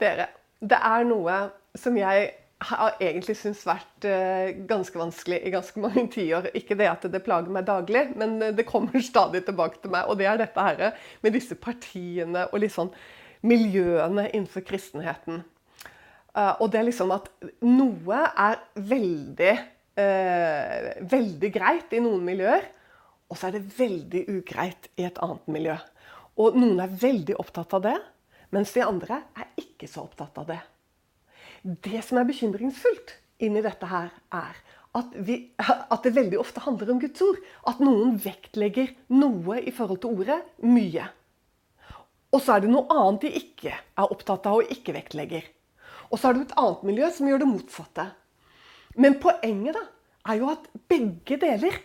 Dere, det er noe som jeg har egentlig syntes vært eh, ganske vanskelig i ganske mange tiår. Ikke det at det plager meg daglig, men det kommer stadig tilbake til meg. Og det er dette her med disse partiene og litt sånn miljøene innenfor kristenheten. Uh, og det er liksom at noe er veldig, veldig greit i noen miljøer, og så er det veldig ugreit i et annet miljø. Og noen er veldig opptatt av det, mens de andre er ikke så opptatt av det. Det som er bekymringsfullt inni dette her, er at, vi, at, det veldig ofte handler om Guds ord. At noen vektlegger noe i forhold til ordet mye. Og så er det noe annet de ikke er opptatt av og ikke vektlegger. Og så er det et annet miljø som gjør det motsatte. Men poenget da, er jo at begge deler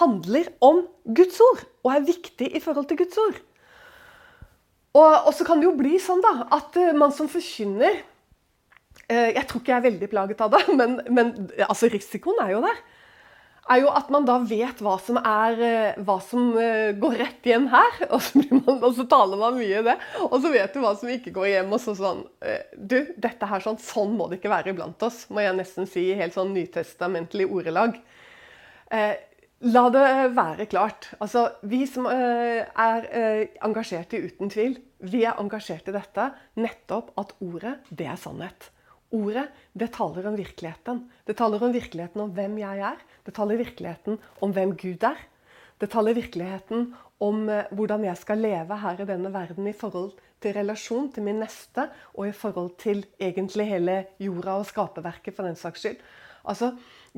handler om Guds ord og er viktig i forhold til Guds ord. Og, så kan det jo bli sånn da, at eh, man som forkynner Eh, jeg tror ikke jeg er veldig plaget av det, men, men altså, risikoen er jo der. Er jo at man da vet hva som, er, eh, hva som går rett hjem her, og så, man, og så, taler man mye i det. Og så vet du hva som ikke går hjem. og så sånn, du, dette her sånn, sånn må det ikke være iblant oss, må jeg nesten si i helt sånn nytestamentlig ordelag. Eh, la det være klart. Altså, vi som eh, er eh, engasjerte uten tvil, vi er engasjert i dette nettopp at ordet, det er sannhet. Ordet det taler om virkeligheten. Det taler om virkeligheten om hvem jeg er. Det taler virkeligheten om hvem Gud er. Det taler virkeligheten om eh, hvordan jeg skal leve her i denne verden i forhold til relasjon til min neste, og i forhold til egentlig hele jorda og skaperverket for den saks skyld. Altså,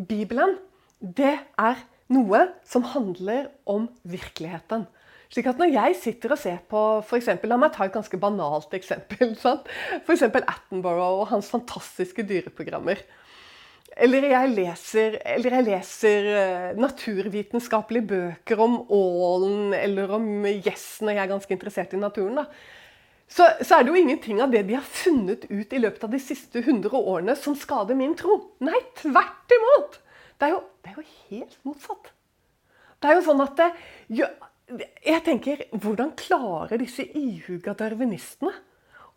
Bibelen, det er noe som handler om virkeligheten. Slik at når jeg sitter og ser på eksempel, La meg ta et ganske banalt eksempel. F.eks. Attenborough og hans fantastiske dyreprogrammer. Eller jeg leser, eller jeg leser uh, naturvitenskapelige bøker om ålen eller om gjessen, når jeg er ganske interessert i naturen. Så, så, er det jo ingenting av det de har funnet ut i løpet av de siste 100 årene som skader min tro. Nei, tvert imot! Det er jo, det er jo helt motsatt. Det er jo sånn at det, jeg tenker, Hvordan klarer disse ihuga darwinistene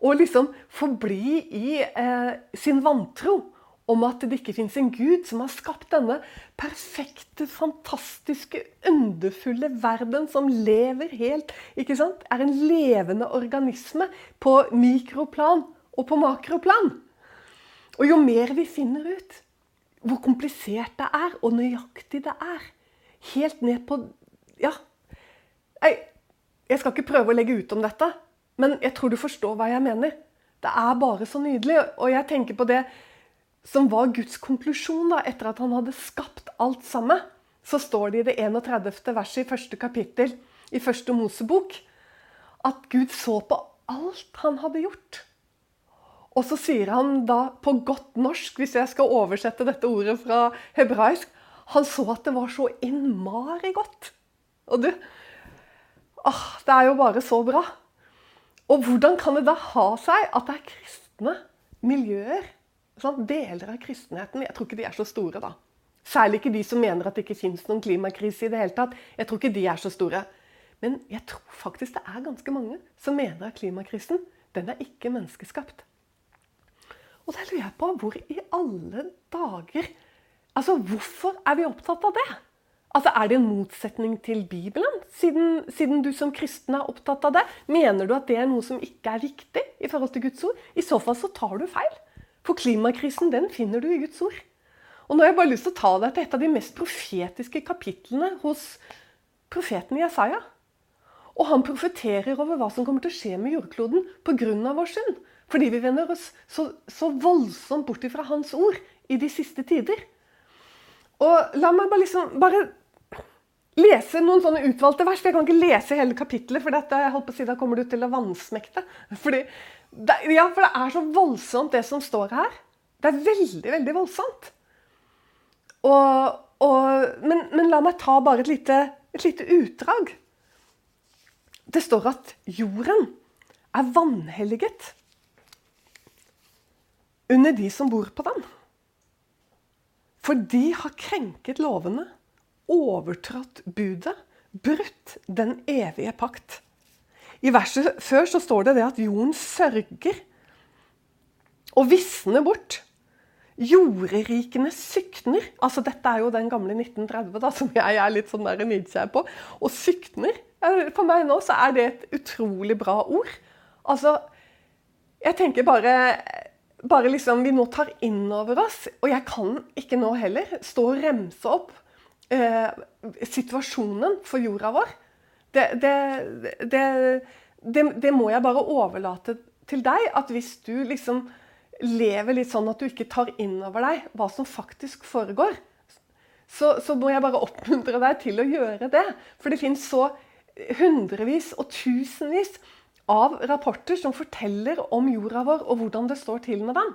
å liksom forbli i eh, sin vantro om at det ikke fins en gud som har skapt denne perfekte, fantastiske, underfulle verden som lever helt ikke sant? Er en levende organisme på mikroplan og på makroplan. Og jo mer vi finner ut hvor komplisert det er, og nøyaktig det er, helt ned på ja, jeg, jeg skal ikke prøve å legge ut om dette, men jeg tror du forstår hva jeg mener. Det er bare så nydelig. Og jeg tenker på det som var Guds konklusjon da, etter at han hadde skapt alt sammen. Så står det i det 31. verset i første kapittel i første Mosebok at Gud så på alt han hadde gjort. Og så sier han da på godt norsk, hvis jeg skal oversette dette ordet fra hebraisk Han så at det var så innmari godt. Og du, Åh, det er jo bare så bra. Og hvordan kan det da ha seg at det er kristne miljøer, sånn, deler av kristenheten Jeg tror ikke de er så store, da. Særlig ikke de som mener at det ikke fins noen klimakrise i det hele tatt. Jeg tror ikke de er så store. Men jeg tror faktisk det er ganske mange som mener at klimakrisen den er ikke menneskeskapt. Og da lurer jeg på hvor i alle dager Altså, hvorfor er vi opptatt av det? Altså, Er det en motsetning til Bibelen, siden, siden, du som kristen er opptatt av det? Mener du at det er noe som ikke er viktig i forhold til Guds ord? I så fall så tar du feil. For klimakrisen den finner du i Guds ord. Og nå har jeg bare lyst til å ta deg til et av de mest profetiske kapitlene hos profeten Jesaja. Og han profeterer over hva som kommer til å skje med jordkloden pga. vår synd. Fordi vi vender oss så, så voldsomt bort fra hans ord i de siste tider. Og la meg bare, liksom, bare lese noen sånne utvalgte vers. Jeg kan ikke lese hele kapittelet, for dette, jeg holdt på å si, da kommer du til å vansmekte. Fordi, det, ja, for det er så voldsomt, det som står her. Det er veldig, veldig voldsomt. Og, og, men, men, la meg ta bare et lite, et lite utdrag. Det står at jorden er vanhelliget under de som bor på den. For de har krenket lovene overtrådt budet, brutt den evige pakt. I verset før så står det, det at jorden sørger og visner bort. Jorderikene sykner. Altså, dette er jo den gamle 1930 da, som jeg er litt sånn nidkjær på. Og sykner. For meg nå så er det et utrolig bra ord. Altså, jeg tenker bare bare liksom vi nå tar inn over oss, og jeg kan ikke nå heller stå og remse opp eh, situasjonen for jorda vår. Det, det, det, det, må jeg bare overlate til deg. At hvis du liksom lever litt sånn at du ikke tar inn over deg hva som faktisk foregår, så, så må jeg bare oppmuntre deg til å gjøre det. For det fins så hundrevis og tusenvis av rapporter som forteller om jorda vår og hvordan det står til med den.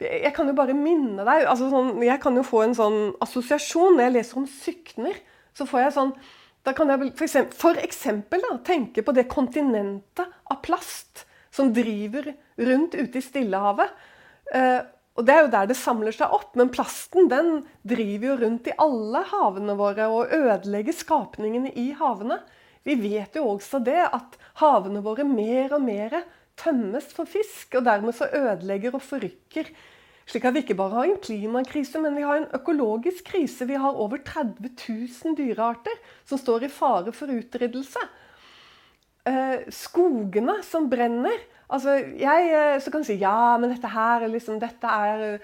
Jeg kan jo bare minne deg altså sånn, Jeg kan jo få en sånn assosiasjon når jeg leser om sykner. Så får jeg sånn da kan jeg for eksempel, for eksempel da, tenke på det kontinentet av plast som driver rundt ute i Stillehavet. Eh, og Det er jo der det samler seg opp, men plasten den driver jo rundt i alle havene våre og ødelegger skapningene i havene. Vi vet jo også det at havene våre mer og mer tømmes for fisk, og dermed så ødelegger og forrykker. Slik at vi ikke bare har en klimakrise, men vi har en økologisk krise. Vi har over 30 000 dyrearter som står i fare for utryddelse. Eh, skogene som brenner. Altså, jeg eh, så kan si ja, men dette her liksom, dette er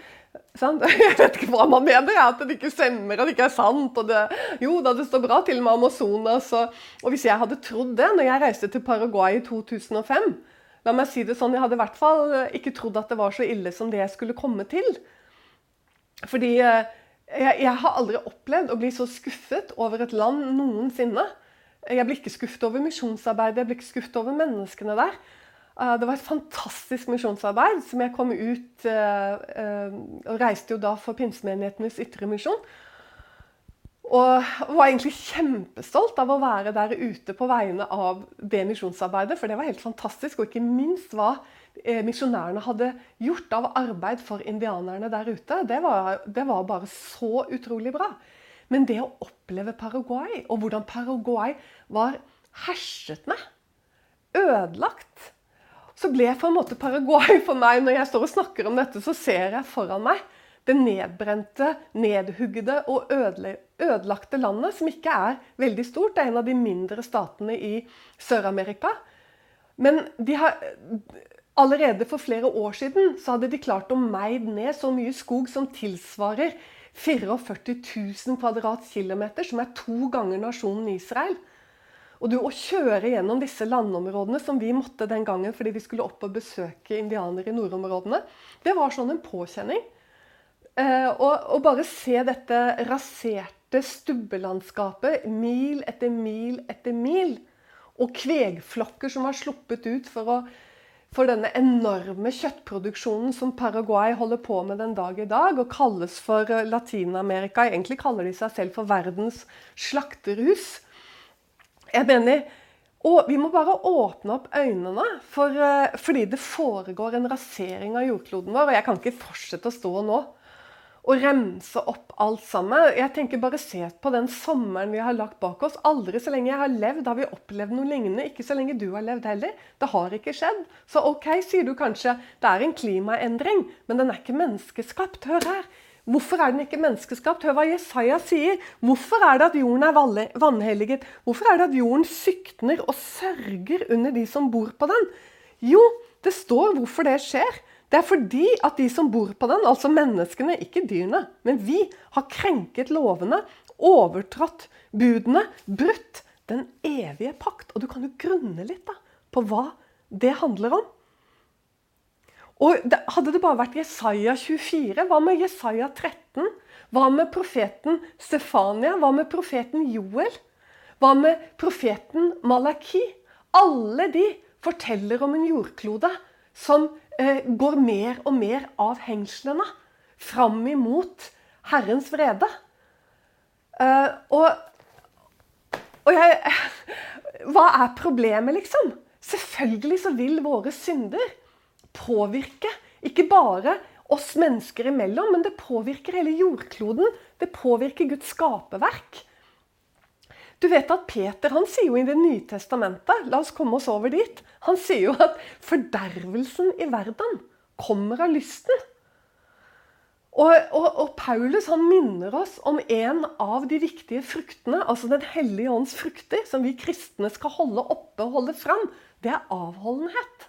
sant? Jeg vet ikke hva man mener, at det ikke stemmer, at det ikke er sant. Det, jo da, det står bra til med Amazonas. Og, og, hvis jeg hadde trodd det når jeg reiste til Paraguay i 2005 La meg si det sånn, Jeg hadde i hvert fall ikke trodd at det var så ille som det jeg skulle komme til. Fordi eh, jeg, jeg har aldri opplevd å bli så skuffet over et land noensinne. Jeg blir ikke skuffet over misjonsarbeidet, jeg blir ikke skuffet over menneskene der. Eh, det var et fantastisk misjonsarbeid som jeg kom ut eh, eh, og reiste jo da for pinsemenighetenes ytre misjon. Og var egentlig kjempestolt av å være der ute på vegne av det misjonsarbeidet. For det var helt fantastisk. Og ikke minst hva misjonærene hadde gjort av arbeid for indianerne der ute. Det var, det var bare så utrolig bra. Men det å oppleve Paraguay, og hvordan Paraguay var herset med, ødelagt Så ble for en måte Paraguay for meg Når jeg står og snakker om dette, så ser jeg foran meg det nedbrente, nedhuggede og ødelagte landet, som ikke er veldig stort. Det er en av de mindre statene i Sør-Amerika. Men har, allerede for flere år siden så hadde de klart å meid ned så mye skog som tilsvarer 44 000 kvadratkilometer, som er to ganger nasjonen Israel. Og du, Å kjøre gjennom disse landområdene som vi måtte den gangen fordi vi skulle opp og besøke indianere i nordområdene, det var sånn en påkjenning. Eh, bare se dette raserte stubbelandskapet mil etter mil etter mil. Og kvegflokker som har sluppet ut for å for denne enorme kjøttproduksjonen som Paraguay holder på med den dag i dag, og kalles for eh, Latin-Amerika. Egentlig kaller de seg selv for verdens slakterhus. Jeg mener, og Vi må bare åpne opp øynene, for, eh, fordi det foregår en rasering av jordkloden vår. og Jeg kan ikke fortsette å stå nå og remse opp alt sammen. Jeg tenker Bare se på den sommeren vi har lagt bak oss. Aldri så lenge jeg har levd, har vi opplevd noe lignende. Ikke så lenge du har levd heller. Det har ikke skjedd. Så OK, sier du kanskje, det er en klimaendring, men den er ikke menneskeskapt. Hør her. Hvorfor er den ikke menneskeskapt? Hør hva Jesaja sier. Hvorfor er det at jorden er vanhelliget? Hvorfor er det at jorden sykner og sørger under de som bor på den? Jo, det står hvorfor det skjer. Det er fordi at de som bor på den, altså menneskene, ikke dyrene, men vi, har krenket lovene, overtrådt budene, brutt den evige pakt. Og du kan jo grunne litt da, på hva det handler om. Og Hadde det bare vært Jesaja 24, hva med Jesaja 13? Hva med profeten Stefania? Hva med profeten Joel? Hva med profeten Malaki? Alle de forteller om en jordklode som eh, går mer og mer av hengslene fram imot Herrens vrede. Eh, og, og jeg Hva er problemet, liksom? Selvfølgelig så vil våre synder påvirke ikke bare oss mennesker imellom, men det påvirker hele jordkloden. Det påvirker Guds skaperverk. Du vet at Peter han sier jo i Det nye testamentet La oss komme oss over dit. Han sier jo at fordervelsen i verden kommer av lysten. Og, og, og, Paulus han minner oss om en av de viktige fruktene, altså Den hellige ånds frukter, som vi kristne skal holde oppe og holde fram. Det er avholdenhet.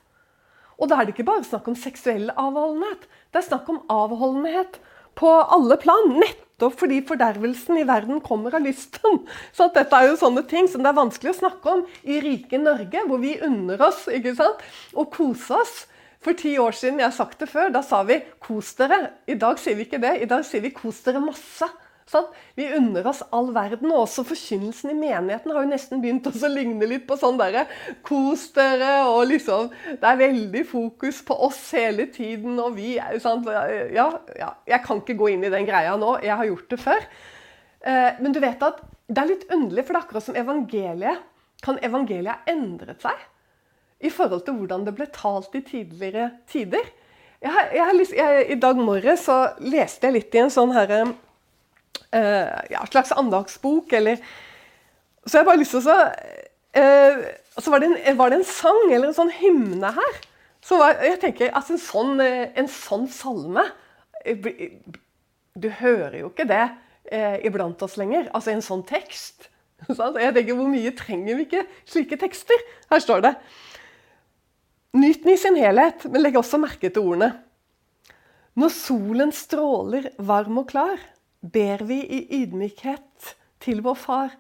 Og da er det ikke bare snakk om seksuell avholdenhet. Det er snakk om avholdenhet på alle plan. Nettopp fordi fordervelsen i verden kommer av lysten. Så dette er jo sånne ting som det er vanskelig å snakke om i rike Norge, hvor vi unner oss ikke sant? å kose oss. For ti år siden, jeg har sagt det før, da sa vi 'kos dere'. I dag sier vi ikke det. I dag sier vi 'kos dere masse'. Sånn? Vi unner oss all verden. Og også forkynnelsen i menigheten har jo nesten begynt å ligne litt på sånn derre 'kos dere', og liksom Det er veldig fokus på oss hele tiden, og vi er sånn ja, ja, jeg kan ikke gå inn i den greia nå. Jeg har gjort det før. Eh, men du vet at det er litt underlig, for det er akkurat som evangeliet. Kan evangeliet ha endret seg? i forhold til hvordan det ble talt i tidligere tider. Jeg har, jeg har lyst, jeg, I dag morges leste jeg litt i en sånn her, uh, ja, slags andagsbok, eller Så jeg bare lyst til å uh, Så var det, en, var det, en, sang eller en sånn hymne her. Så var, jeg tenker altså en sånn, uh, en sånn salme Du hører jo ikke det iblant oss lenger. Altså en sånn tekst. Jeg tenker, Hvor mye trenger vi ikke slike tekster? Her står det Nyt den i sin helhet, men legg også merke til ordene. Når solen stråler varm og klar, ber vi i ydmykhet til vår Far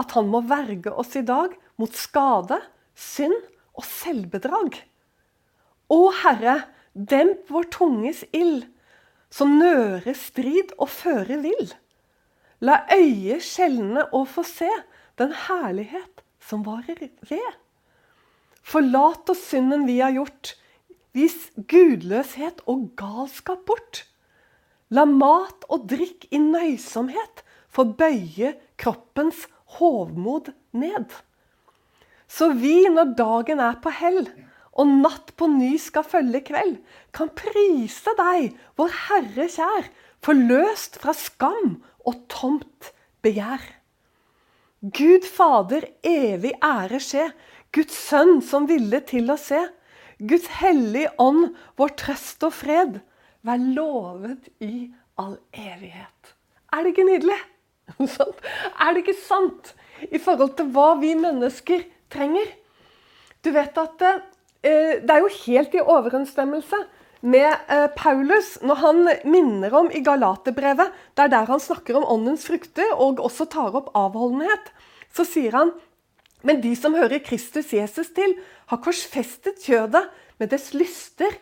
at Han må verge oss i dag mot skade, synd og selvbedrag. Å Herre, demp vår tunges ild, som nører strid og fører vill. La øyet skjelne og få se den herlighet som varer ved. Forlat oss synden vi har gjort. Vis gudløshet og galskap bort. La mat og drikk i nøysomhet få bøye kroppens hovmod ned. Så vi, når dagen er på hell, og natt på ny skal følge kveld, kan prise deg, vår Herre kjær, forløst fra skam og tomt begjær. Gud Fader, evig ære skje, Guds sønn som ville til å se. Guds hellige ånd, vår trøst og fred. Vær lovet i all evighet. Er det ikke nydelig? er det ikke sant i forhold til hva vi mennesker trenger? Du vet at eh, det er jo helt i overensstemmelse med eh, Paulus når han minner om i Galaterbrevet, det er der han snakker om åndens frukter og også tar opp avholdenhet, så sier han men de som hører Kristus Jesus til, har korsfestet kjødet med dets lyster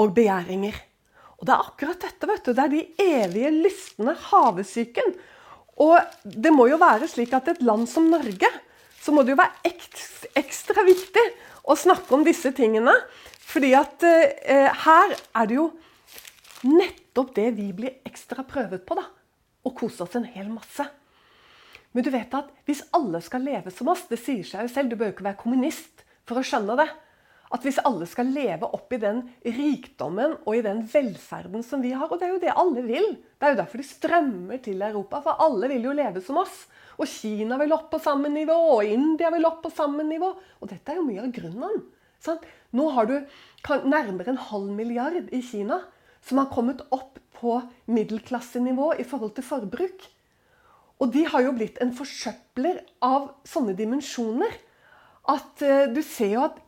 og begjæringer. Og Det er akkurat dette. vet du. Det er de evige lystne, havesyken. Og det må jo være slik at et land som Norge, så må det jo være ekstra viktig å snakke om disse tingene. Fordi at eh, her er det jo nettopp det vi blir ekstra prøvet på. da. Og kose oss en hel masse. Men du vet at hvis alle skal leve som oss Det sier seg jo selv, du bør jo ikke være kommunist for å skjønne det. At hvis alle skal leve opp i den rikdommen og i den velferden som vi har Og det er jo det alle vil. Det er jo derfor de strømmer til Europa. For alle vil jo leve som oss. Og Kina vil opp på samme nivå, og India vil opp på samme nivå. Og dette er jo mye av grunnen. Sant? Nå har du nærmere en halv milliard i Kina som har kommet opp på middelklassenivå i forhold til forbruk. Og de har jo blitt en forsøpler av sånne dimensjoner at uh, du ser jo at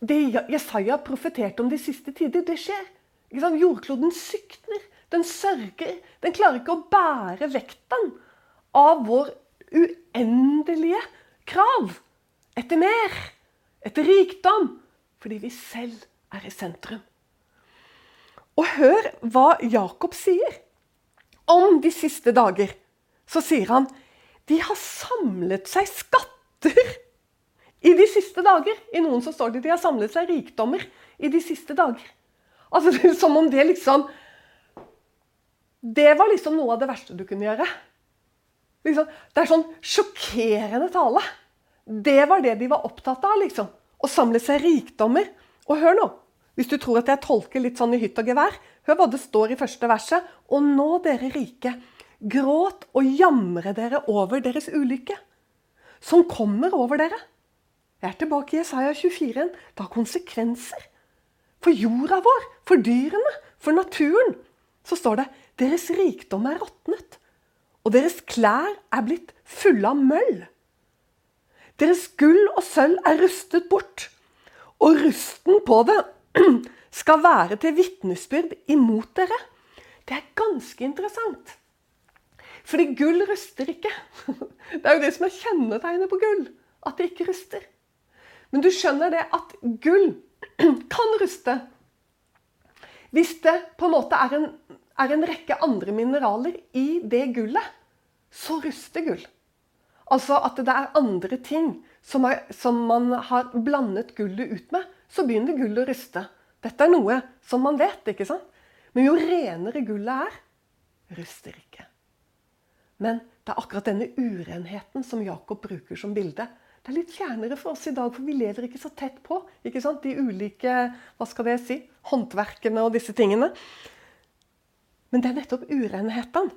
det Jesaja profeterte om de siste tider, det skjer. Jordkloden sykner. Den sørger. Den klarer ikke å bære vekten av vår uendelige krav etter mer, etter rikdom, fordi vi selv er i sentrum. Og hør hva Jakob sier om de siste dager så sier han de har samlet seg skatter i de siste dager. I noen så står det de har samlet seg rikdommer i de siste dager. Altså, det er Som om det liksom Det var liksom noe av det verste du kunne gjøre. Liksom, det er sånn sjokkerende tale. Det var det de var opptatt av. liksom. Å samle seg rikdommer. Og hør nå, hvis du tror at jeg tolker litt sånn i hytt og gevær, hør hva det står i første verset. Og nå, dere rike, Gråt og jamre dere over deres ulykke, som kommer over dere. Jeg er tilbake i Jesaja 24. Det har konsekvenser for jorda vår, for dyrene, for naturen, så står det deres rikdom er råtnet, og deres klær er blitt fulle av møll. Deres gull og sølv er rustet bort, og rusten på det skal være til vitnesbyrd imot dere. Det er ganske interessant. Fordi gull ruster ikke. Det er jo det som er kjennetegnet på gull. At det ikke ruster. Men du skjønner det at gull kan ruste hvis det på en måte er en, er en rekke andre mineraler i det gullet. Så ruster gull. Altså at det er andre ting som, er, som man har blandet gullet ut med. Så begynner gullet å ruste. Dette er noe som man vet, ikke sant? Men jo renere gullet er, ruster ikke. Men det er akkurat denne urenheten som Jakob bruker som bilde. Det er litt fjernere for oss i dag, for vi lever ikke så tett på ikke sant? de ulike hva skal det si, håndverkene og disse tingene. Men det er nettopp urenheten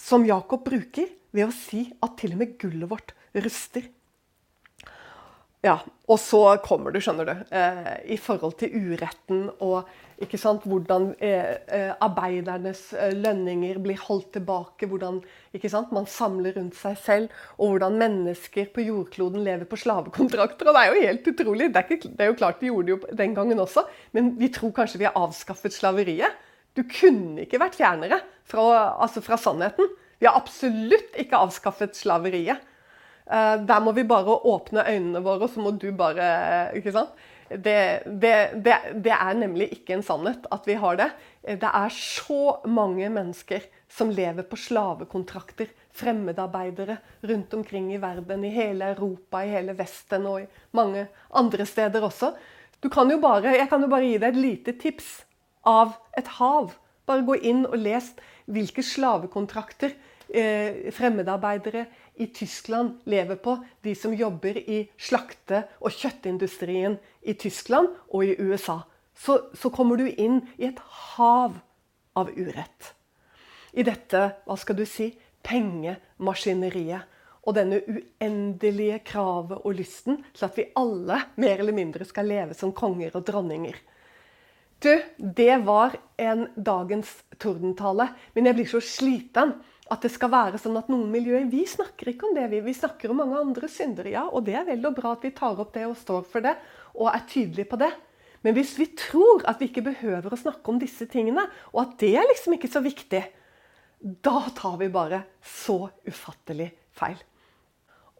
som Jakob bruker ved å si at til og med gullet vårt ruster. Ja, og så kommer du, skjønner du, eh, i forhold til uretten og ikke sant, hvordan eh, eh, arbeidernes eh, lønninger blir holdt tilbake. Hvordan ikke sant, man samler rundt seg selv, og hvordan mennesker på jordkloden lever på slavekontrakter. og Det er jo helt utrolig. Det er, ikke, det er jo klart vi gjorde det jo den gangen også, men vi tror kanskje vi har avskaffet slaveriet. Du kunne ikke vært fjernere fra, altså fra sannheten. Vi har absolutt ikke avskaffet slaveriet. Uh, der må vi bare åpne øynene våre, og så må du bare Ikke sant? Det, det, det, det, er nemlig ikke en sannhet at vi har det. Det er så mange mennesker som lever på slavekontrakter. Fremmedarbeidere rundt omkring i verden, i hele Europa, i hele Vesten og i mange andre steder også. Kan bare, jeg kan jo bare gi deg et lite tips av et hav. Bare gå inn og les hvilke slavekontrakter eh, fremmedarbeidere i Tyskland lever på, de som jobber i slakte- og kjøttindustrien i Tyskland og i USA, så, så, kommer du inn i et hav av urett. I dette, hva skal du si, pengemaskineriet. Og denne uendelige kravet og lysten til at vi alle mer eller mindre skal leve som konger og dronninger. Du, det var en dagens tordentale. Men jeg blir så sliten at det skal være sånn at noen miljøer Vi snakker ikke om det, vi. Vi snakker om mange andre syndere, ja. Og det er vel og bra at vi tar opp det og står for det og er tydelige på det. Men hvis vi tror at vi ikke behøver å snakke om disse tingene, og at det er liksom ikke så viktig, da tar vi bare så ufattelig feil.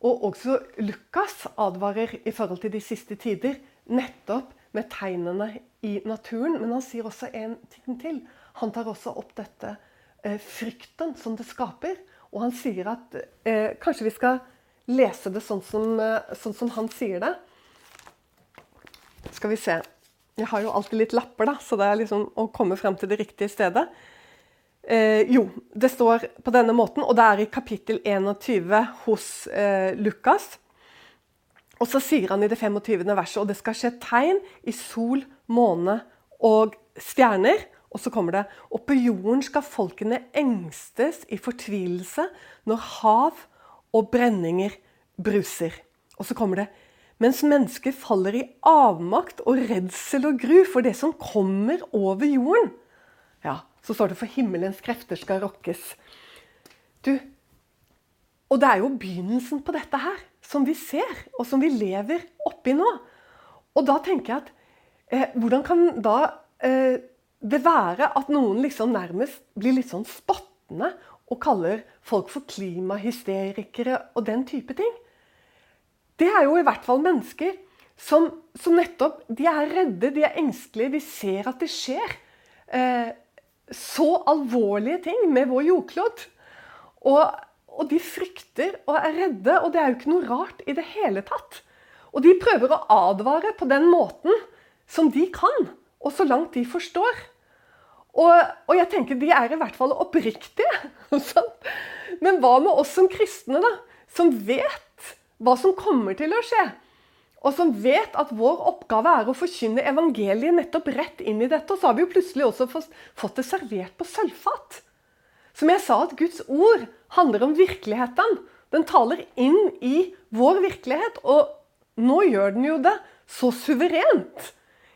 Og også Lukas advarer i forhold til de siste tider nettopp med tegnene i naturen. Men han sier også en ting til. Han tar også opp dette frykten som det skaper. Og han sier at eh, Kanskje vi skal lese det sånn som, eh, sånn som, han sier det. Skal vi se. Jeg har jo alltid litt lapper, da, så det er liksom å komme frem til det riktige stedet. Eh, jo, det står på denne måten, og det er i kapittel 21 hos eh, Lukas. Og så sier han i det 25. verset og det skal skje tegn i sol, måne og stjerner. Og så kommer det Og på jorden skal folkene engstes i fortvilelse når hav og brenninger bruser. Og så kommer det Mens mennesker faller i avmakt og redsel og gru for det som kommer over jorden. Ja, så står det for himmelens krefter skal rokkes. Du, og det er jo begynnelsen på dette her, som vi ser, og som vi lever oppi nå. Og da tenker jeg at eh, hvordan kan da eh, det være at noen liksom nærmest blir litt sånn spottende og kaller folk for klimahysterikere og den type ting. Det er jo i hvert fall mennesker som, som nettopp De er redde, de er engstelige. De ser at det skjer eh, så alvorlige ting med vår jordklod. Og, og de frykter og er redde, og det er jo ikke noe rart i det hele tatt. Og de prøver å advare på den måten som de kan, og så langt de forstår. Og, og, jeg tenker de er i hvert fall oppriktige. Men hva med oss som kristne, da? Som vet hva som kommer til å skje? Og som vet at vår oppgave er å forkynne evangeliet nettopp rett inn i dette. Og så har vi jo plutselig også fått det servert på sølvfat. Som jeg sa, at Guds ord handler om virkeligheten. Den taler inn i vår virkelighet. Og nå gjør den jo det så suverent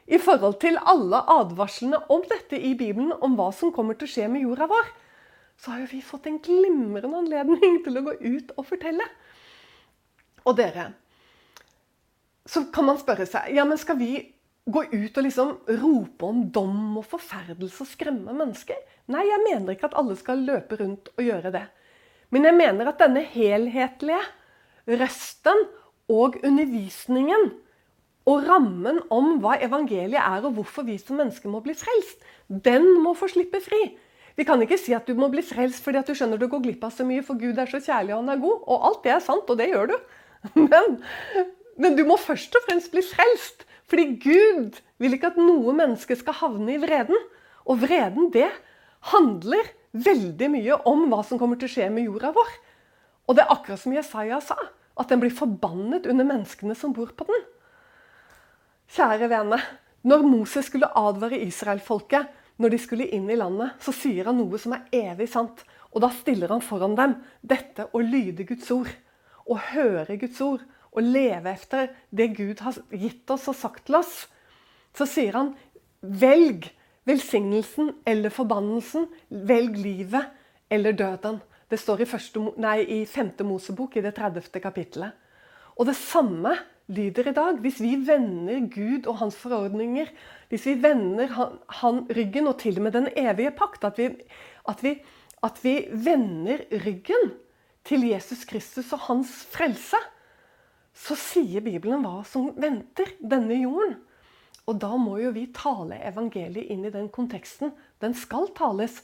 i forhold til alle advarslene om dette i Bibelen, om hva som kommer til å skje med jorda vår, så har jo vi fått en glimrende anledning til å gå ut og fortelle. Og dere, så kan man spørre seg ja, men skal vi gå ut og liksom rope om dom og forferdelse og skremme mennesker? Nei, jeg mener ikke at alle skal løpe rundt og gjøre det. Men jeg mener at denne helhetlige røsten og undervisningen og rammen om hva evangeliet er, og hvorfor vi som mennesker må bli frelst, den må få slippe fri. Vi kan ikke si at du må bli frelst fordi at du skjønner du går glipp av så mye, for Gud er så kjærlig og han er god. Og alt det er sant, og det gjør du. Men, men du må først og fremst bli frelst. Fordi Gud vil ikke at noe menneske skal havne i vreden. Og vreden, det handler veldig mye om hva som kommer til å skje med jorda vår. Og det er akkurat som Jesaja sa, at den blir forbannet under menneskene som bor på den. Kjære vene, når Moses skulle advare israelfolket når de skulle inn i landet, så sier han noe som er evig sant. Og da stiller han foran dem dette å lyde Guds ord. Å høre Guds ord. Å leve efter det Gud har gitt oss og sagt til oss. Så sier han velg velsignelsen eller forbannelsen. Velg livet eller døden. Det står i, første, nei, i 5. Mosebok i det 30. kapittelet. Og det samme lyder i dag. Hvis vi vender Gud og hans forordninger, hvis vi vender han, han ryggen, og til og med den evige pakt, at vi, at, vi, at vi vender ryggen til Jesus Kristus og hans frelse, så sier Bibelen hva som venter denne jorden. Og da må jo vi tale evangeliet inn i den konteksten. Den skal tales.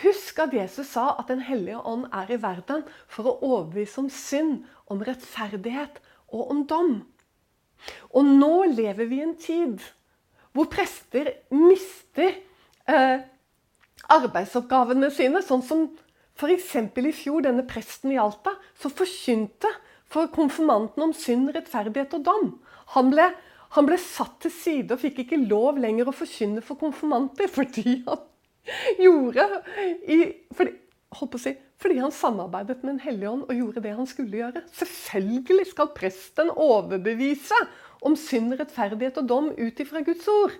Husk at Jesus sa at Den hellige ånd er i verden for å overbevise om synd, om rettferdighet og om dom. Og nå lever vi i en tid hvor prester mister eh, arbeidsoppgavene sine. Sånn som f.eks. i fjor, denne presten i Alta som forkynte for konfirmanten om synd, rettferdighet og dom. Han ble, han ble satt til side og fikk ikke lov lenger å forkynne for konfirmanter fordi han gjorde i, fordi, holdt på å si, fordi han samarbeidet med Den hellige ånd og gjorde det han skulle gjøre. Selvfølgelig skal presten overbevise om synd, rettferdighet og dom ut ifra Guds ord.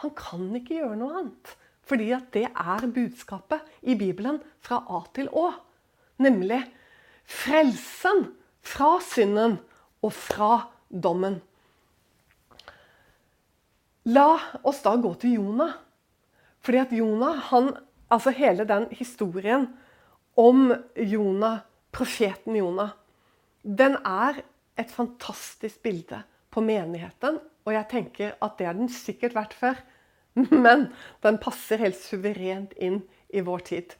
Han kan ikke gjøre noe annet. Fordi at det er budskapet i Bibelen fra A til Å. Nemlig frelsen fra synden og fra dommen. La oss da gå til Jonah. Fordi at Jonah, han, altså hele den historien om Jonah, profeten Jonah. Den er et fantastisk bilde på menigheten, og jeg tenker at det har den sikkert vært før. Men den passer helt suverent inn i vår tid.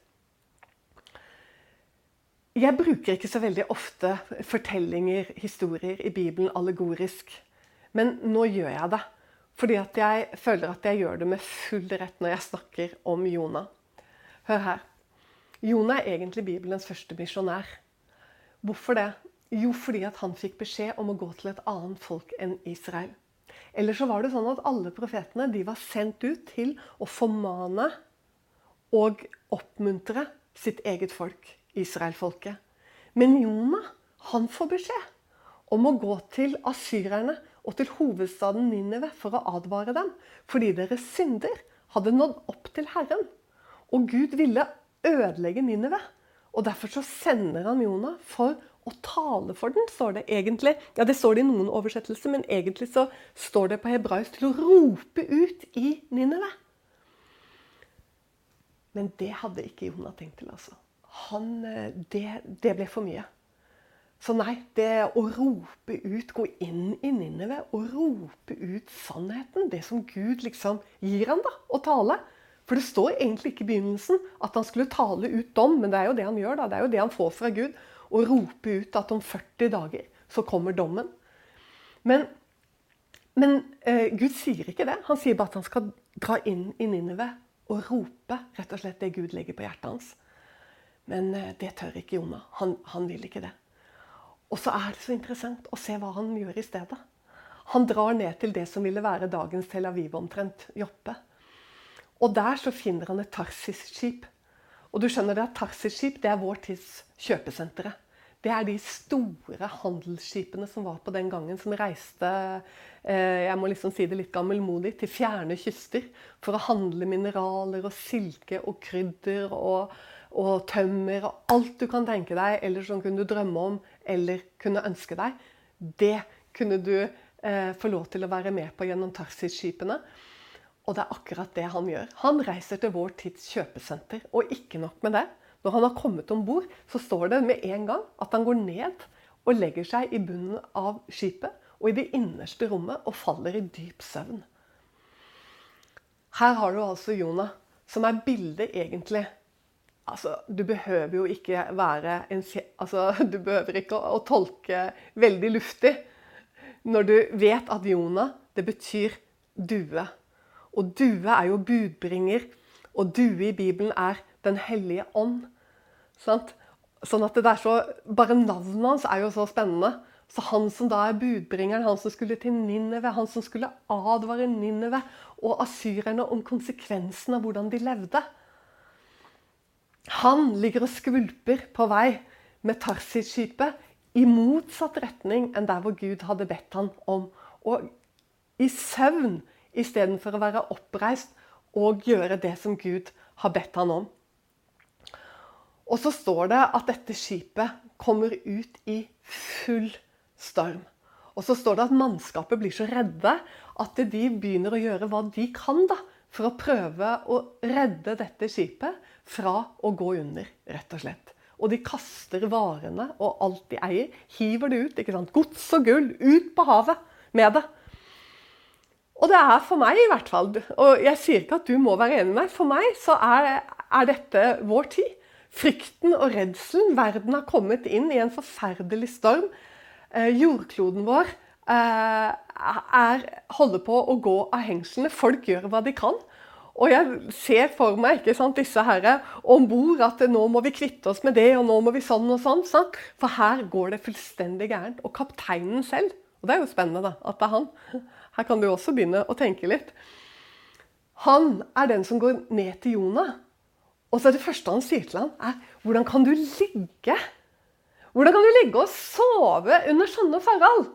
Jeg bruker ikke så veldig ofte fortellinger, historier, i Bibelen allegorisk. Men nå gjør jeg det. Fordi jeg føler at jeg gjør det med full rett når jeg snakker om Jonah. Hør her. Jonah er egentlig Bibelens første misjonær. Hvorfor det? Jo, fordi han fikk beskjed om å gå til et annet folk enn Israel. Eller så var det sånn at alle profetene de var sendt ut til å formane og oppmuntre sitt eget folk, israelfolket. Men Jonah han får beskjed om å gå til asyrerne og til hovedstaden Ninive for å advare dem, fordi deres synder hadde nådd opp til Herren. Og Gud ville ødelegge Ninive. Og Derfor så sender han Jonah for å tale for den, står det egentlig. Ja, Det står det i noen oversettelser, men egentlig så står det på hebraisk til å rope ut i Ninive. Men det hadde ikke Jonah tenkt til. altså. Han, eh, det, det ble for mye. Så nei, det å rope ut, gå inn i Ninive og rope ut sannheten, det som Gud liksom gir han da, å tale, for det står egentlig ikke i begynnelsen at han skulle tale ut dom, men det er jo det han gjør. da. Det er jo det han får fra Gud. Å rope ut at om 40 dager så kommer dommen. Men, men eh, Gud sier ikke det. Han sier bare at han skal dra inn i Ninive og rope rett og slett det Gud legger på hjertet hans. Men eh, det tør ikke Jonah. Han, han vil ikke det. Og så er det så interessant å se hva han gjør i stedet. Han drar ned til det som ville være dagens Tel Aviv omtrent, Joppe. Og der så finner han et Tarsis-skip. Og du skjønner det at Tarsis-skip det er vår tids kjøpesentre. det er de store handelsskipene som var på den gangen, som reiste eh, jeg må liksom si det litt gammelmodig, til fjerne kyster for å handle mineraler og silke og krydder og, og tømmer og alt du kan tenke deg, eller som kunne du drømme om eller kunne ønske deg. Det kunne du eh, få lov til å være med på gjennom Tarsis-skipene. Og det er akkurat det han gjør. Han reiser til vår tids kjøpesenter. Og ikke nok med det. Når han har kommet om bord, så står det med en gang at han går ned og legger seg i bunnen av skipet og i det innerste rommet og faller i dyp søvn. Her har du altså Jonah, som er bildet egentlig Altså, Du behøver jo ikke være en altså, Du behøver ikke å, å tolke veldig luftig når du vet at Jonah, det betyr due. Og due er jo budbringer, og due i Bibelen er Den hellige ånd. Sant? Sånn at det er så, Bare navnet hans er jo så spennende. Så Han som da er budbringeren, han som skulle til Nineve, han som skulle advare Nineve og asyrerne om konsekvensen av hvordan de levde Han ligger og skvulper på vei med Tarsis-skipet i motsatt retning enn der hvor Gud hadde bedt han om. Og i søvn istedenfor å være oppreist og gjøre det som Gud har bedt han om. Og så står det at dette skipet kommer ut i full storm. Og så står det at mannskapet blir så redde at de begynner å gjøre hva de kan da, for å prøve å redde dette skipet fra å gå under, rett og slett. Og de kaster varene og alt de eier, hiver det ut. ikke sant? Gods og gull, ut på havet med det. Og det er for meg i hvert fall, og jeg sier ikke at du må være enig med meg, for meg så er, er dette vår tid. Frykten og redselen. Verden har kommet inn i en forferdelig storm. Eh, jordkloden vår eh, er, holder på å gå av hengslene. Folk gjør hva de kan. Og jeg ser for meg ikke sant, disse herre om bord at nå må vi kvitte oss med det, og nå må vi sånn og sånn. Sant? For her går det fullstendig gærent. Og kapteinen selv, og det er jo spennende da, at det er han Her kan du også begynne å tenke litt. Han er den som går ned til Jonah og så er det første han sier til ham, er hvordan kan du ligge? Hvordan kan du ligge og sove under sånne forhold?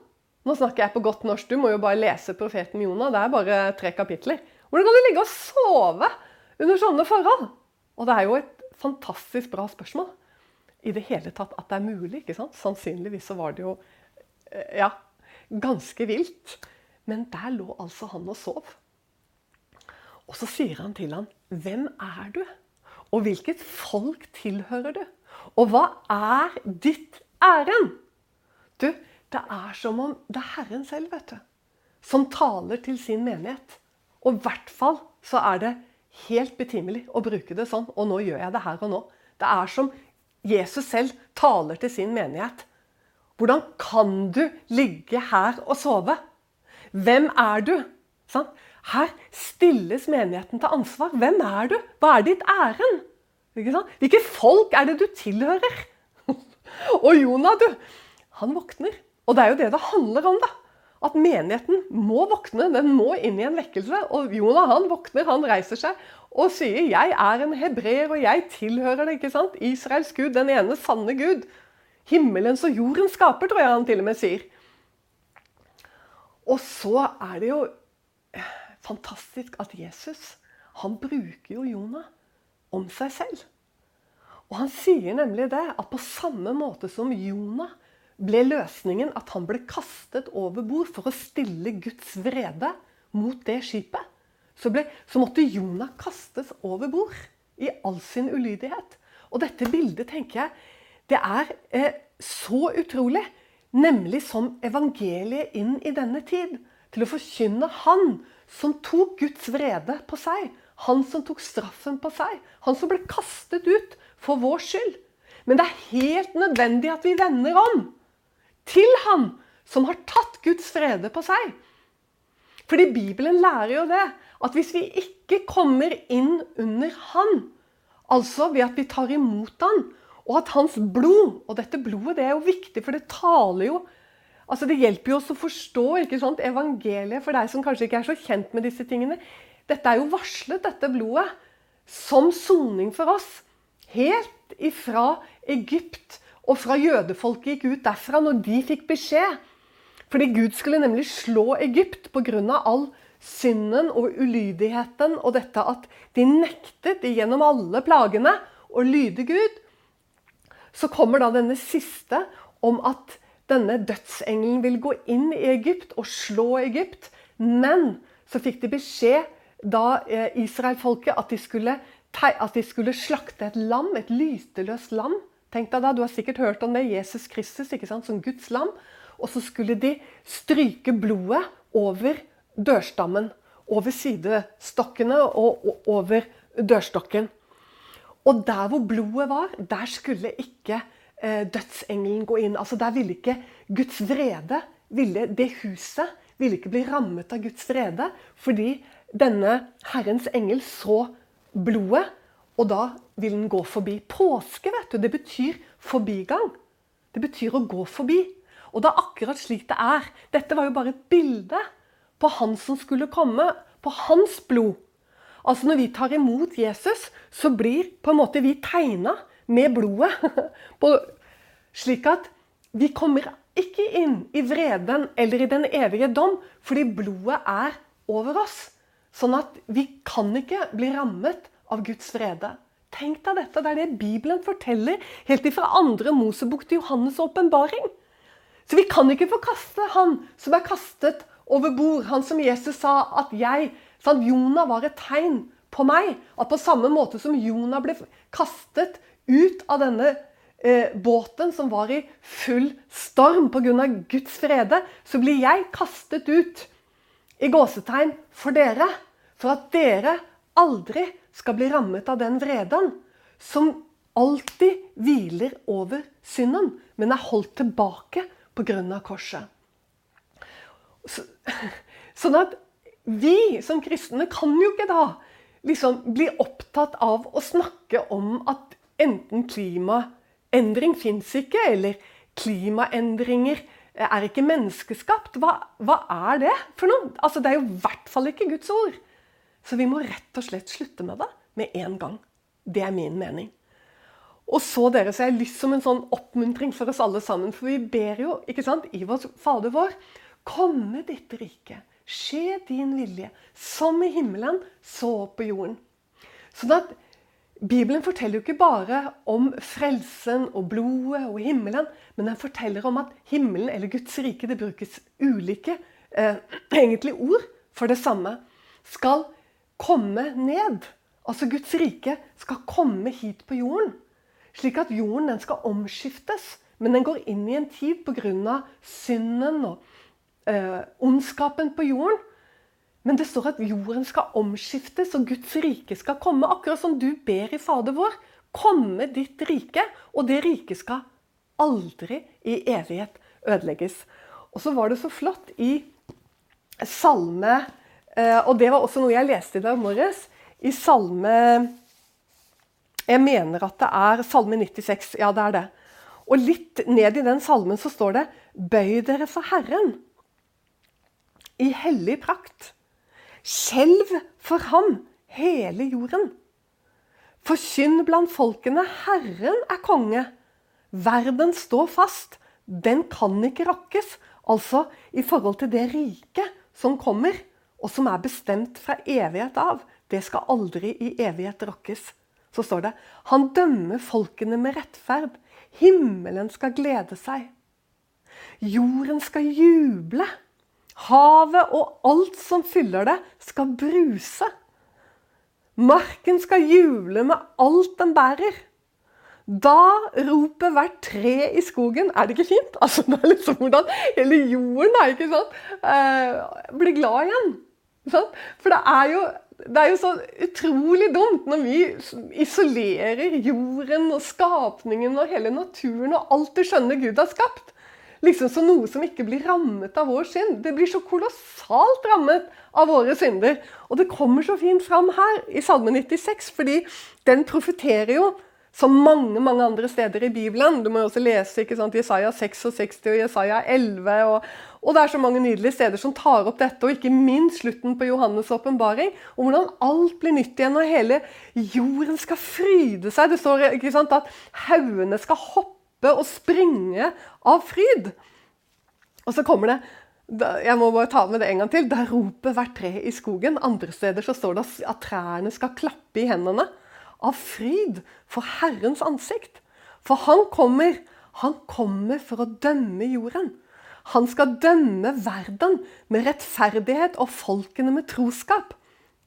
Nå snakker jeg på godt norsk, du må jo bare lese profeten Jonah. Det er bare tre kapitler. Hvordan kan du ligge og sove under sånne forhold? Og det er jo et fantastisk bra spørsmål. I det hele tatt at det er mulig. ikke sant? Sannsynligvis så var det jo eh, ja, ganske vilt. Men der lå altså han og sov. Og så sier han til ham, 'Hvem er du?' Og hvilket folk tilhører du? Og hva er ditt ærend? Du, det er som om det er Herren selv, vet du, som taler til sin menighet. Og i hvert fall så er det helt betimelig å bruke det sånn. Og nå gjør jeg det her og nå. Det er som Jesus selv taler til sin menighet. Hvordan kan du ligge her og sove? Hvem er du? Sånn? Her stilles menigheten til ansvar. Hvem er du? Hva er ditt ærend? Hvilke folk er det du tilhører? og Jonah, du, han våkner. Og det er jo det det handler om. da. At menigheten må våkne. Den må inn i en vekkelse. Og Jonah han våkner, han reiser seg og sier 'Jeg er en hebreer, og jeg tilhører det'. ikke sant? Israels Gud, den ene sanne Gud. Himmelens og jordens skaper, tror jeg han til og med sier. Og så er det jo fantastisk at Jesus han bruker jo Jonah om seg selv. Og han sier nemlig det, at på samme måte som Jonah ble løsningen at han ble kastet over bord for å stille Guds vrede mot det skipet, så, ble, så måtte Jonah kastes over bord i all sin ulydighet. Og dette bildet, tenker jeg, det er eh, så utrolig. Nemlig som evangeliet inn i denne tid. Til å forkynne Han som tok Guds vrede på seg. Han som tok straffen på seg. Han som ble kastet ut for vår skyld. Men det er helt nødvendig at vi vender om til Han som har tatt Guds vrede på seg. Fordi Bibelen lærer jo det, at hvis vi ikke kommer inn under Han, altså ved at vi tar imot Han, og at Hans blod Og dette blodet det er jo viktig, for det taler jo Altså Det hjelper jo oss å forstå ikke sant, evangeliet for deg som kanskje ikke er så kjent med disse tingene. Dette er jo varslet, dette blodet, som soning for oss. Helt ifra Egypt og fra jødefolket gikk ut derfra når de fikk beskjed. Fordi Gud skulle nemlig slå Egypt pga. all synden og ulydigheten og dette at de nektet gjennom alle plagene å lyde Gud. Så kommer da denne siste om at denne dødsengelen vil gå inn i Egypt og slå Egypt. Men så fikk de beskjed da eh, israelfolket at, at de skulle slakte et lam, et lyteløst lam. Tenk deg da, Du har sikkert hørt om det. Jesus Kristus ikke sant, som Guds lam. Og så skulle de stryke blodet over dørstammen. Over sidestokkene og over dørstokken. Og der hvor blodet var, der skulle ikke eh, dødsengelen gå inn. Altså Der ville ikke Guds vrede ville, Det huset ville ikke bli rammet av Guds vrede. Fordi denne Herrens engel så blodet, og da vil den gå forbi. Påske vet du, det betyr forbigang. Det betyr å gå forbi. Og det er akkurat slik det er. Dette var jo bare et bilde på han som skulle komme. På hans blod. Altså Når vi tar imot Jesus, så blir på en måte vi tegna med blodet. slik at vi kommer ikke inn i vreden eller i den evige dom, fordi blodet er over oss. Sånn at vi kan ikke bli rammet av Guds vrede. Tenk deg dette, Det er det Bibelen forteller helt ifra andre Mosebok til Johannes' åpenbaring. Så vi kan ikke forkaste han som er kastet over bord. Han som Jesus sa at jeg sant, Jonah var et tegn på meg. At på samme måte som Jonah ble kastet ut av denne eh, båten som var i full storm pga. Guds frede, så blir jeg kastet ut i gåsetegn for dere. For at dere aldri skal bli rammet av den vreden som alltid hviler over synden, men er holdt tilbake pga. korset. Så, sånn at vi som kristne kan jo ikke da liksom bli opptatt av å snakke om at enten klimaendring fins ikke, eller klimaendringer er ikke menneskeskapt. Hva, hva er det for noe? Altså, det er jo i hvert fall ikke Guds ord. Så vi må rett og slett slutte med det med en gang. Det er min mening. Og så dere, så jeg har lyst som en sånn oppmuntring for oss alle sammen. For vi ber jo ikke sant, i vår Fader vår Komme ditt rike. Skje din vilje. Som i himmelen, så på jorden. Sånn at Bibelen forteller jo ikke bare om frelsen og blodet og himmelen, men den forteller om at himmelen eller Guds rike det brukes ulike eh, egentlig ord for det samme. Skal komme ned. Altså Guds rike skal komme hit på jorden. Slik at jorden den skal omskiftes. Men den går inn i en tid pga. synden og eh, ondskapen på jorden. Men det står at jorden skal omskiftes, og Guds rike skal komme. Akkurat som du ber i Fader vår. Komme ditt rike, og det riket skal aldri i evighet ødelegges. Og så var det så flott i salme eh, Og det var også noe jeg leste i dag morges. I salme jeg mener at det er Salme 96. Ja, det er det. Og litt ned i den salmen så står det Bøy dere for Herren i hellig prakt. Skjelv for ham, hele jorden. Forkynn blant folkene, Herren er konge. Verden står fast, den kan ikke rokkes. Altså i forhold til det riket som kommer, og som er bestemt fra evighet av. Det skal aldri i evighet rokkes så står det Han dømmer folkene med rettferd. Himmelen skal glede seg. Jorden skal juble. Havet og alt som fyller det, skal bruse. Marken skal juble med alt den bærer. Da roper hvert tre i skogen Er det ikke fint? Altså, det er liksom hvordan hele jorden er ikke sant? eh, blir glad igjen. Sant? For det er jo det er jo så utrolig dumt når vi isolerer jorden og skapningen og hele naturen og alt det skjønne Gud har skapt. Liksom som noe som ikke blir rammet av vår synd. Det blir så kolossalt rammet av våre synder. Og det kommer så fint fram her i Salme 96, fordi den profeterer jo som mange mange andre steder i Bibelen. Du må jo også lese ikke sant, Jesaja 66 og Jesaja 11. Og, og, det er så mange nydelige steder som tar opp dette, og ikke minst slutten på Johannes' åpenbaring. Om hvordan alt blir nytt igjen, og hele jorden skal fryde seg. Det står ikke sant, at haugene skal hoppe hoppe og springe av fryd. Og så kommer det jeg må bare ta med det en gang til. Der roper hvert tre i skogen. Andre steder så står det at trærne skal klappe i hendene av fryd for Herrens ansikt. For han kommer, han kommer for å dømme jorden. Han skal dømme verden med rettferdighet og folkene med troskap.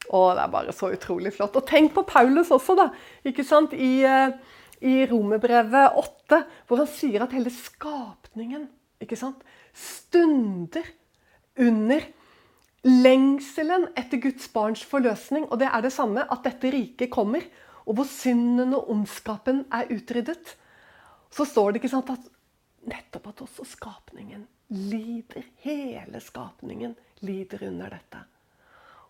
Å, det er bare så utrolig flott. Og tenk på Paulus også, da. ikke sant? I, eh, i Romerbrevet 8, hvor han sier at hele skapningen ikke sant? stunder under lengselen etter Guds barns forløsning. Og det er det samme at dette riket kommer, og hvor synden og ondskapen er utryddet. Så står det ikke sant at nettopp at også skapningen lider. Hele skapningen lider under dette.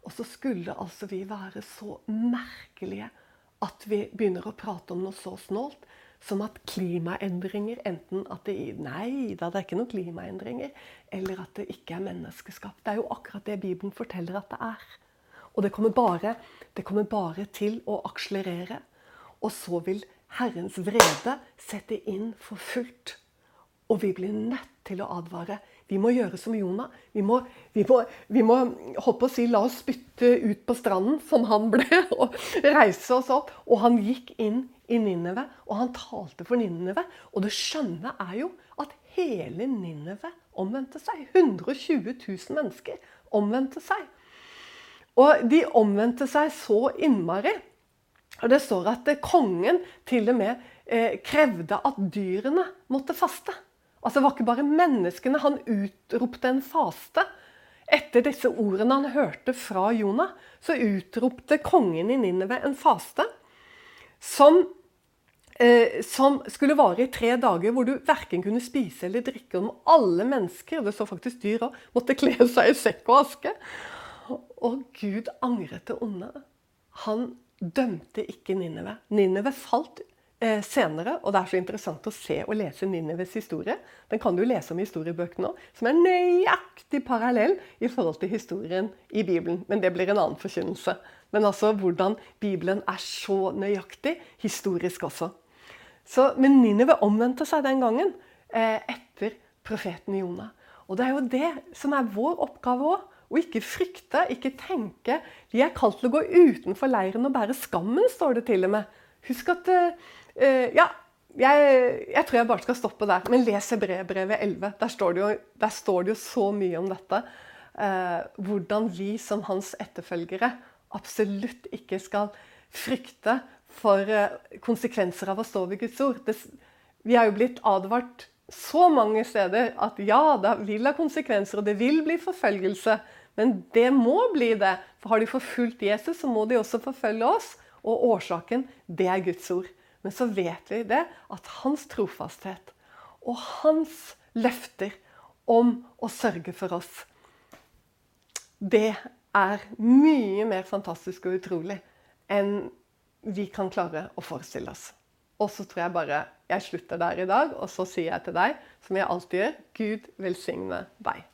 Og så skulle altså vi være så merkelige at vi begynner å prate om noe så snålt som at klimaendringer enten at det Nei da, det er ikke noen klimaendringer. Eller at det ikke er menneskeskapt. Det er jo akkurat det Bibelen forteller at det er. Og det kommer bare, det kommer bare til å akselerere. Og så vil Herrens vrede sette inn for fullt. Og vi blir nødt til å advare. Vi må gjøre som Jonah. Vi må, vi må, vi må håpe å si, la oss spytte ut på stranden, som han ble, og reise oss opp. Og han gikk inn i Ninneve, og han talte for Ninneve. Og det skjønne er jo at hele Ninneve omvendte seg. 120 000 mennesker omvendte seg. Og de omvendte seg så innmari. Og det står at kongen til og med eh, krevde at dyrene måtte faste. Altså Det var ikke bare menneskene. Han utropte en faste. Etter disse ordene han hørte fra Jonah, så utropte kongen i Ninneve en faste som eh, som skulle vare i tre dager, hvor du verken kunne spise eller drikke. Om alle mennesker, det så faktisk dyr òg, måtte kle seg i sekk og aske. Og Gud angret det onde. Han dømte ikke Ninneve. Ninneve falt senere, og det er så interessant å se og lese Nineves historie. Den kan du lese om i historiebøkene òg, som er nøyaktig parallell i forhold til historien i Bibelen. Men det blir en annen forkynnelse. Men altså hvordan Bibelen er så nøyaktig historisk også. Så, men Ninive omvendte seg den gangen eh, etter profeten Jonah. Og det er jo det som er vår oppgave òg. Å ikke frykte, ikke tenke. De er kalt til å gå utenfor leiren og bære skammen, står det til og med. Husk at eh, Ja, jeg, jeg, tror jeg bare skal stoppe der. Men les Hebreerbrevet 11. Der står, jo, der står det jo så mye om dette. Eh, hvordan vi som hans etterfølgere absolutt ikke skal frykte for eh, konsekvenser av å stå ved Guds ord. Det, vi er jo blitt advart så mange steder at ja, det vil ha konsekvenser, og det vil bli forfølgelse. Men det må bli det. For har de forfulgt Jesus, så må de også forfølge oss. Og årsaken, det er Guds ord. Men så vet vi det at hans trofasthet og hans løfter om å sørge for oss, det er mye mer fantastisk og utrolig enn vi kan klare å forestille oss. Og så tror jeg bare jeg slutter der i dag, og så sier jeg til deg, som jeg alltid gjør, Gud velsigne deg.